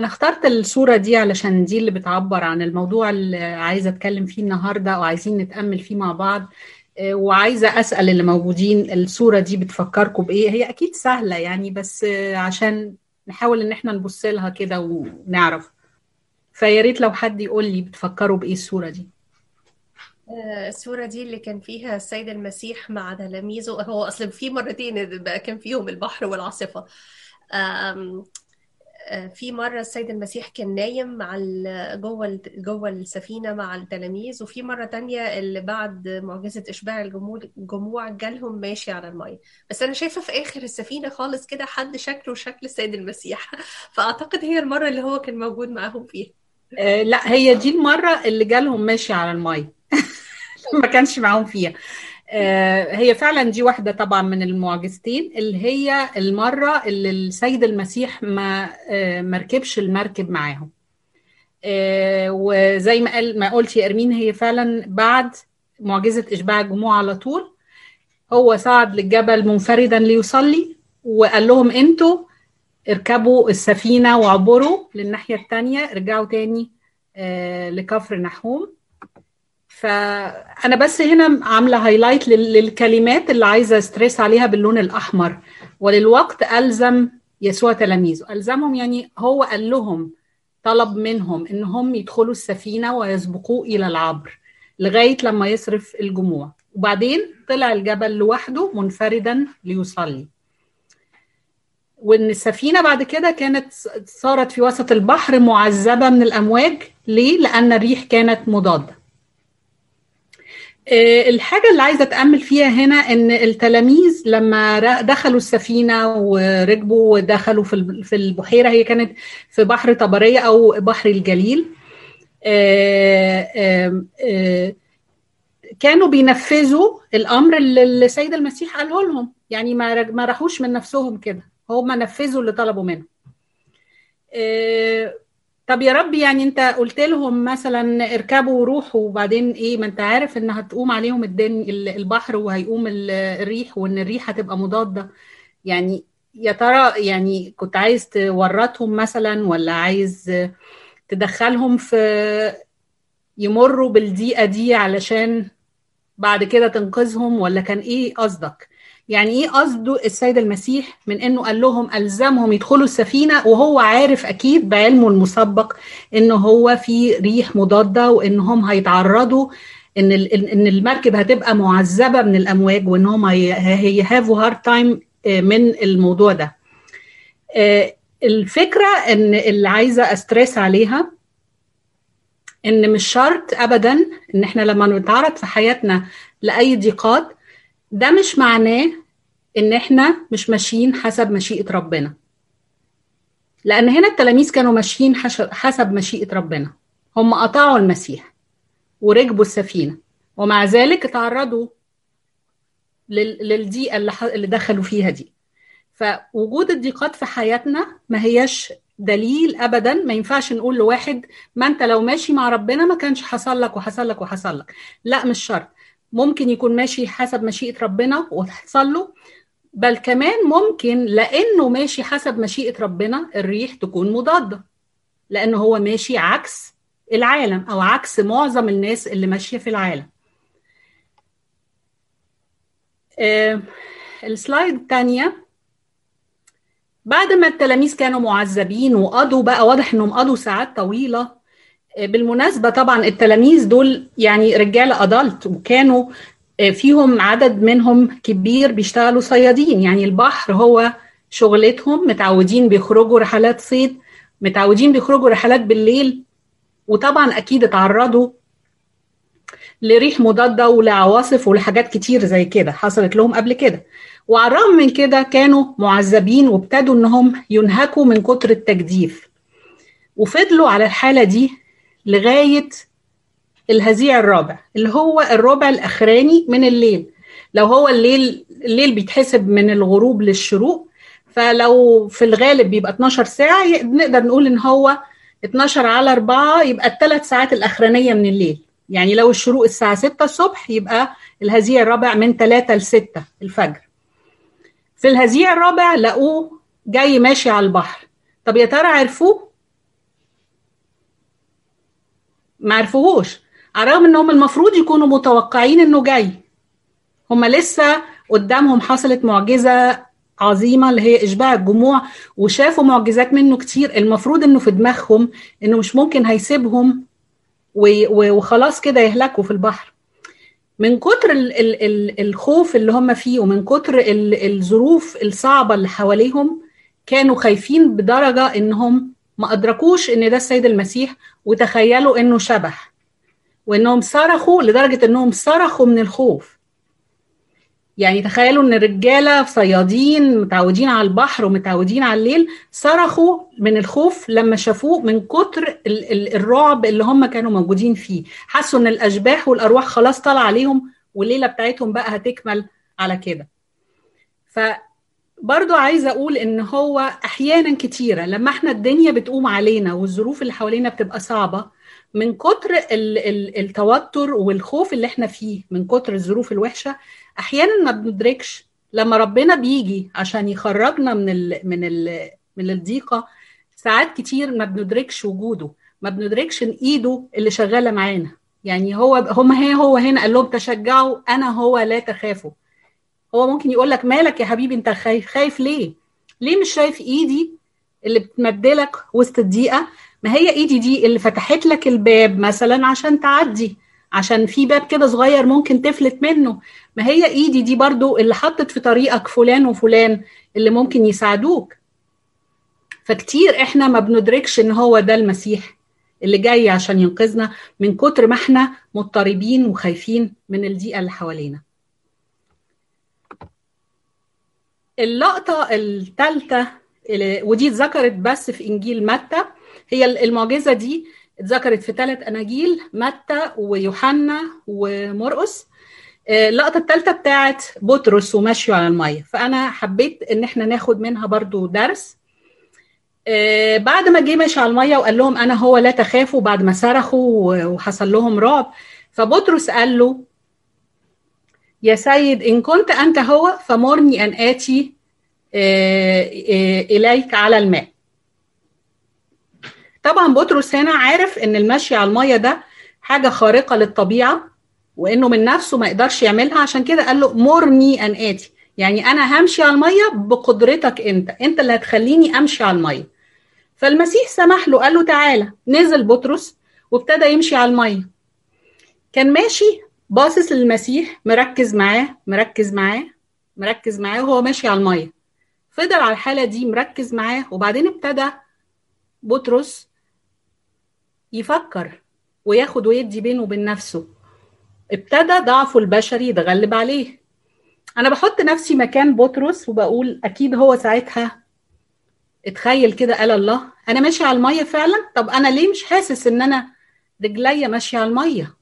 أنا اخترت الصورة دي علشان دي اللي بتعبر عن الموضوع اللي عايزة أتكلم فيه النهاردة وعايزين نتأمل فيه مع بعض آه، وعايزة أسأل اللي موجودين الصورة دي بتفكركم بإيه. هي أكيد سهلة يعني بس آه، عشان نحاول إن إحنا نبص لها كده ونعرف. فيا ريت لو حد يقول لي بتفكروا بإيه الصورة دي. آه، الصورة دي اللي كان فيها السيد المسيح مع تلاميذه هو أصلا في مرتين بقى كان فيهم البحر والعاصفة. في مرة السيد المسيح كان نايم مع جوه جوه السفينة مع التلاميذ وفي مرة تانية اللي بعد معجزة إشباع الجموع جالهم ماشي على المية. بس أنا شايفة في آخر السفينة خالص كده حد شكله شكل السيد المسيح. فأعتقد هي المرة اللي هو كان موجود معاهم فيها. آه، لا هي دي المرة اللي جالهم ماشي على المية. ما كانش معاهم فيها. هي فعلا دي واحدة طبعا من المعجزتين اللي هي المرة اللي السيد المسيح ما آه، ما ركبش المركب معاهم. آه، وزي ما قال ما قلت يا إرمين هي فعلا بعد معجزة إشباع الجموع على طول هو صعد للجبل منفردا ليصلي وقال لهم أنتوا اركبوا السفينة وعبروا للناحية التانية ارجعوا تاني آه، لكفر نحوم. فأنا بس هنا عاملة highlight لل- للكلمات اللي عايزة stress عليها باللون الأحمر. وللوقت ألزم يسوع تلاميذه. ألزمهم يعني هو قال لهم طلب منهم إنهم يدخلوا السفينة ويسبقوه إلى العبر لغاية لما يصرف الجموع. وبعدين طلع الجبل لوحده منفردا ليصلي. وإن السفينة بعد كده كانت صارت في وسط البحر معذبة من الأمواج. ليه؟ لأن الريح كانت مضادة. الحاجة اللي عايزة أتأمل فيها هنا إن التلاميذ لما دخلوا السفينة وركبوا ودخلوا في الب- في البحيرة هي كانت في بحر طبرية أو بحر الجليل آه، آه، آه، كانوا بينفذوا الأمر اللي السيد المسيح قاله لهم. يعني ما راحوش من نفسهم كده هم نفذوا اللي طلبوا منهم. آه، طب يا رب يعني انت قلت لهم مثلا اركبوا وروحوا وبعدين إيه ما انت عارف إن هتقوم عليهم الدن ال- البحر وهيقوم ال- الريح وإن الريح هتبقى مضادة. يعني يا ترى يعني كنت عايز تورطهم مثلا ولا عايز تدخلهم في يمروا بالضيقة دي علشان بعد كده تنقذهم ولا كان إيه قصدك؟ يعني إيه قصده السيد المسيح من إنه قال لهم ألزمهم يدخلوا السفينة؟ وهو عارف أكيد بعلمه المسبق ان هو في ريح مضادة وانهم هيتعرضوا إن ان المركب هتبقى معذبة من الأمواج وانهم هي have a hard time من الموضوع ده. آه، الفكرة إن اللي عايزة أستريس عليها إن مش شرط ابدا إن إحنا لما نتعرض في حياتنا لأي ضيقات ده مش معناه إن إحنا مش ماشيين حسب مشيئة ربنا. لأن هنا التلاميذ كانوا ماشيين حسب مشيئة ربنا. هم قطعوا المسيح وركبوا السفينة. ومع ذلك تعرضوا لل- للضيقة اللي دخلوا فيها دي. فوجود الضيقات في حياتنا ما هياش دليل ابدا. ما ينفعش نقول لواحد ما أنت لو ماشي مع ربنا ما كانش حصل لك وحصل لك وحصل لك. لا مش شرط. ممكن يكون ماشي حسب مشيئة ربنا وتحصل له. بل كمان ممكن لأنه ماشي حسب مشيئة ربنا الريح تكون مضادة. لأنه هو ماشي عكس العالم أو عكس معظم الناس اللي ماشية في العالم. آه السلايد الثانية بعد ما التلاميذ كانوا معذبين وقضوا بقى واضح إنهم قضوا ساعات طويلة. آه، بالمناسبة طبعا التلاميذ دول يعني رجالة أدلت وكانوا فيهم عدد منهم كبير بيشتغلوا صيادين. يعني البحر هو شغلتهم متعودين بيخرجوا رحلات صيد متعودين بيخرجوا رحلات بالليل وطبعا أكيد اتعرضوا لريح مضادة ولعواصف ولحاجات كتير زي كده حصلت لهم قبل كده. وعلى الرغم من كده كانوا معذبين وابتدوا إنهم ينهكوا من كتر التجديف. وفضلوا على الحالة دي لغاية الهزيع الرابع اللي هو الربع الأخراني من الليل. لو هو الليل الليل بيتحسب من الغروب للشروق فلو في الغالب بيبقى 12 ساعة ي- نقدر نقول إن هو 12 على 4 يبقى الثلاث ساعات الأخرانية من الليل. يعني لو الشروق الساعة 6 الصبح يبقى الهزيع الرابع من 3 ل 6 الفجر. في الهزيع الرابع لقوه جاي ماشي على البحر. طب يا ترى عرفوه؟ ما عرفوهوش. على الرغم إنهم المفروض يكونوا متوقعين إنه جاي. هم لسه قدامهم حصلت معجزة عظيمة اللي هي إشباع الجموع وشافوا معجزات منه كتير. المفروض إنه في دماغهم إنه مش ممكن هيسيبهم وخلاص كده يهلكوا في البحر. من كتر ال ال ال الخوف اللي هم فيه ومن كتر ال الظروف الصعبة اللي حواليهم كانوا خايفين بدرجة إنهم ما أدركوش إن ده السيد المسيح وتخيلوا إنه شبح. وإنهم صرخوا لدرجة إنهم صرخوا من الخوف. يعني تخيلوا إن الرجالة صيادين متعودين على البحر ومتعودين على الليل صرخوا من الخوف لما شافوه من كتر الرعب اللي هم كانوا موجودين فيه. حسوا إن الأشباح والأرواح خلاص طالعة عليهم والليلة بتاعتهم بقى هتكمل على كده. فبرضو عايزة أقول إن هو أحيانا كتيرة لما إحنا الدنيا بتقوم علينا والظروف اللي حوالينا بتبقى صعبة من كتر التوتر والخوف اللي إحنا فيه من كتر الظروف الوحشة أحيانا ما بندركش لما ربنا بيجي عشان يخرجنا من ال من ال من الضيقة ساعات كتير ما بندركش وجوده ما بندركش إن إيده اللي شغالة معانا. يعني هو هم هي هو هنا قال لهم تشجعوا أنا هو لا تخافوا. هو ممكن يقول لك مالك يا حبيبي أنت خايف خايف ليه؟ ليه مش شايف إيدي اللي بتمدلك وسط الضيقة؟ ما هي ايدي دي اللي فتحت لك الباب مثلا عشان تعدي عشان في باب كده صغير ممكن تفلت منه. ما هي ايدي دي برضو اللي حطت في طريقك فلان وفلان اللي ممكن يساعدوك. فكتير إحنا ما بندركش ان هو ده المسيح اللي جاي عشان ينقذنا من كتر ما إحنا مضطربين وخايفين من الضيقة اللي حوالينا. اللقطة الثالثه ودي اتذكرت بس في إنجيل متى. هي المعجزة دي اتذكرت في ثلاث أناجيل متى ويوحنا ومرقس. اللقطة الثالثه بتاعت بطرس ومشيه على المية. فأنا حبيت إن إحنا ناخد منها برضو درس. بعد ما جه ماشي على المية وقال لهم أنا هو لا تخافوا بعد ما صرخوا وحصل لهم رعب. فبطرس قال له يا سيد إن كنت أنت هو فمرني أن آتي إليك على الماء. طبعا بطرس هنا عارف إن المشي على المية ده حاجة خارقة للطبيعة وإنه من نفسه ما يقدرش يعملها. عشان كده قال له مرني أن آتي. يعني أنا همشي على المية بقدرتك أنت. أنت اللي هتخليني أمشي على المية. فالمسيح سمح له قال له تعالى. نزل بطرس وابتدى يمشي على المية. كان ماشي باصص للمسيح مركز معاه مركز معاه مركز معاه وهو ماشي على المية. فضل على الحالة دي مركز معاه وبعدين ابتدى بطرس يفكر وياخد ويدي بينه وبين نفسه. ابتدى ضعفه البشري يتغلب عليه. أنا بحط نفسي مكان بطرس وبقول أكيد هو ساعتها اتخيل كده قال الله. أنا ماشي على المية فعلا؟ طب أنا ليه مش حاسس إن أنا رجليا ماشية على المية؟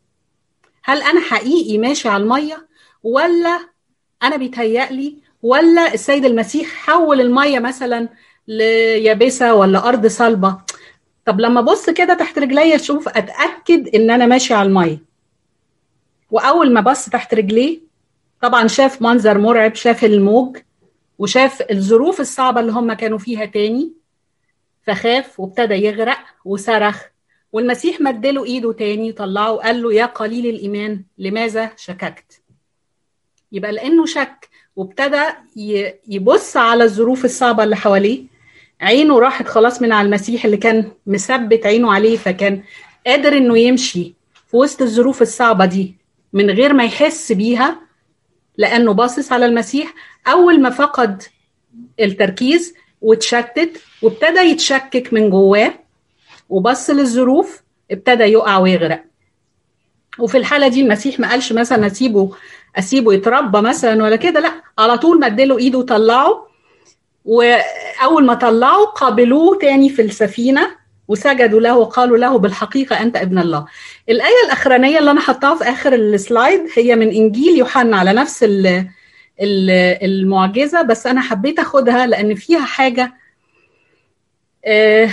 هل أنا حقيقي ماشي على المية؟ ولا أنا بيتهيألي ولا السيد المسيح حول المية مثلا ليابسة ولا أرض صلبة؟ طب لما ابص كده تحت رجليا أشوف اتاكد ان أنا ماشي على الميه. واول ما بص تحت رجليه طبعا شاف منظر مرعب شاف الموج وشاف الظروف الصعبة اللي هم كانوا فيها تاني. فخاف وابتدى يغرق وصرخ. والمسيح مدله ايده تاني طلعه وقال له يا قليل الإيمان لماذا شككت؟ يبقى لأنه شك وابتدى يبص على الظروف الصعبة اللي حواليه. عينه راحت خلاص من على المسيح اللي كان مثبت عينه عليه فكان قادر إنه يمشي في وسط الظروف الصعبة دي من غير ما يحس بيها لأنه باصص على المسيح. أول ما فقد التركيز واتشتت وابتدى يتشكك من جواه وبص للظروف ابتدى يقع ويغرق. وفي الحالة دي المسيح ما قالش مثلا أسيبه أسيبه يتربى مثلا ولا كده لأ على طول مدله إيده وطلعه وأول ما طلعه قابلوه تاني في السفينة وسجدوا له وقالوا له بالحقيقة أنت ابن الله. الآية الأخرانية اللي أنا حطاها في آخر السلايد هي من إنجيل يوحنا على نفس المعجزة بس أنا حبيت أخدها لأن فيها حاجة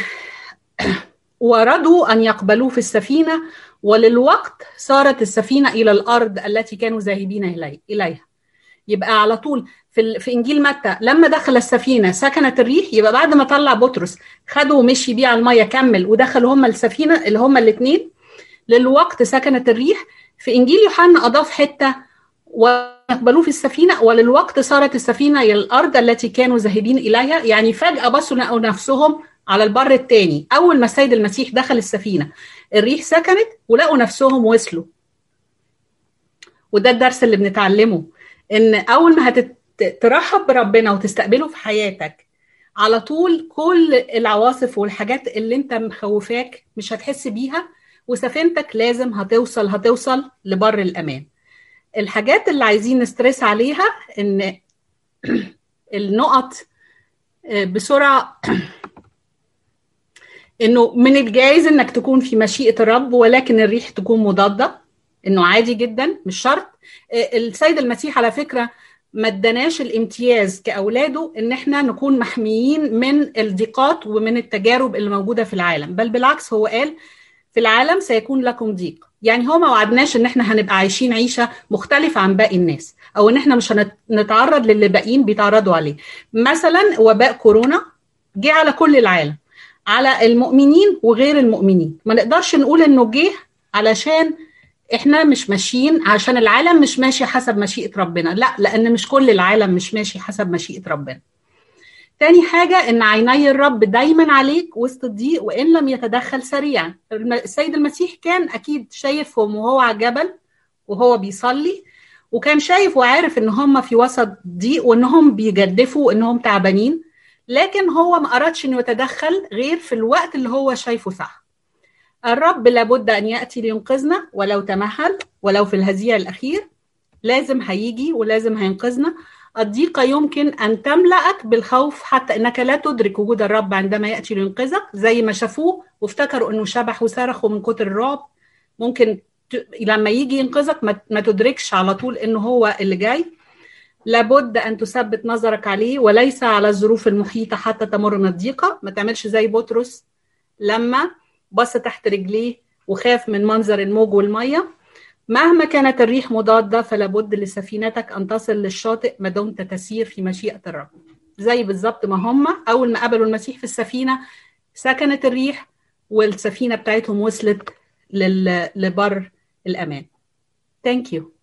وردوا أن يقبلوه في السفينة وللوقت صارت السفينة إلى الأرض التي كانوا ذاهبين إليها. يبقى على طول في في إنجيل متى؟ لما دخل السفينة سكنت الريح؟ يبقى بعد ما طلع بطرس خده ومشي بيه على المية كمل ودخلوا هما السفينة اللي هما الاثنين للوقت سكنت الريح. في إنجيل يوحنا أضاف حتة ويقبلوه في السفينة وللوقت صارت السفينة إلى الأرض التي كانوا ذاهبين إليها. يعني فجأة بصوا لقوا نفسهم على البر الثاني أول ما السيد المسيح دخل السفينة الريح سكنت ولقوا نفسهم وصلوا. وده الدرس اللي بنتعلمه. إن أول ما هتترحب بربنا وتستقبله في حياتك على طول كل العواصف والحاجات اللي أنت مخوفاك مش هتحس بيها وسفينتك لازم هتوصل هتوصل لبر الأمان. الحاجات اللي عايزين نسترس عليها إن النقط بسرعة إنه من الجائز إنك تكون في مشيئة الرب ولكن الريح تكون مضادة. إنه عادي جدا مش شرط. السيد المسيح على فكرة ما اداناش الامتياز كأولاده إن إحنا نكون محميين من الضيقات ومن التجارب اللي موجودة في العالم. بل بالعكس هو قال في العالم سيكون لكم ضيق. يعني هو ما وعدناش إن إحنا هنبقى عايشين عيشة مختلفة عن باقي الناس أو إن إحنا مش هنتعرض للي باقيين بيتعرضوا عليه. مثلا وباء كورونا جه على كل العالم على المؤمنين وغير المؤمنين. ما نقدرش نقول إنه جه علشان إحنا مش ماشيين عشان العالم مش ماشي حسب مشيئة ربنا. لا لأن مش كل العالم مش ماشي حسب مشيئة ربنا. تاني حاجة إن عيني الرب دايما عليك وسط الضيق وإن لم يتدخل سريعا. السيد المسيح كان أكيد شايفهم وهو على الجبل وهو بيصلي وكان شايف وعارف إن هم في وسط ضيق وإنهم بيجدفوا وإنهم تعبانين لكن هو ما أردش إنه يتدخل غير في الوقت اللي هو شايفه صح. الرب لابد أن يأتي لينقذنا ولو تمهل ولو في الهزيع الأخير. لازم هيجي ولازم هينقذنا. الضيقة يمكن أن تملأك بالخوف حتى أنك لا تدرك وجود الرب عندما يأتي لينقذك. زي ما شافوه وافتكروا أنه شبح وصرخوا من كتر الرعب. ممكن ت... لما يجي ينقذك ما... ما تدركش على طول أنه هو اللي جاي. لابد أن تثبت نظرك عليه وليس على الظروف المحيطة حتى تمر من الضيقة. ما تعملش زي بطرس لما بص تحت رجليه وخاف من منظر الموج والمية. مهما كانت الريح مضادة فلا بد لسفينتك أن تصل للشاطئ ما دمت تسير في مشيئة الرب. زي بالظبط ما هم أول ما قبلوا المسيح في السفينة سكنت الريح والسفينة بتاعتهم وصلت. لبر الأمان. Thank you.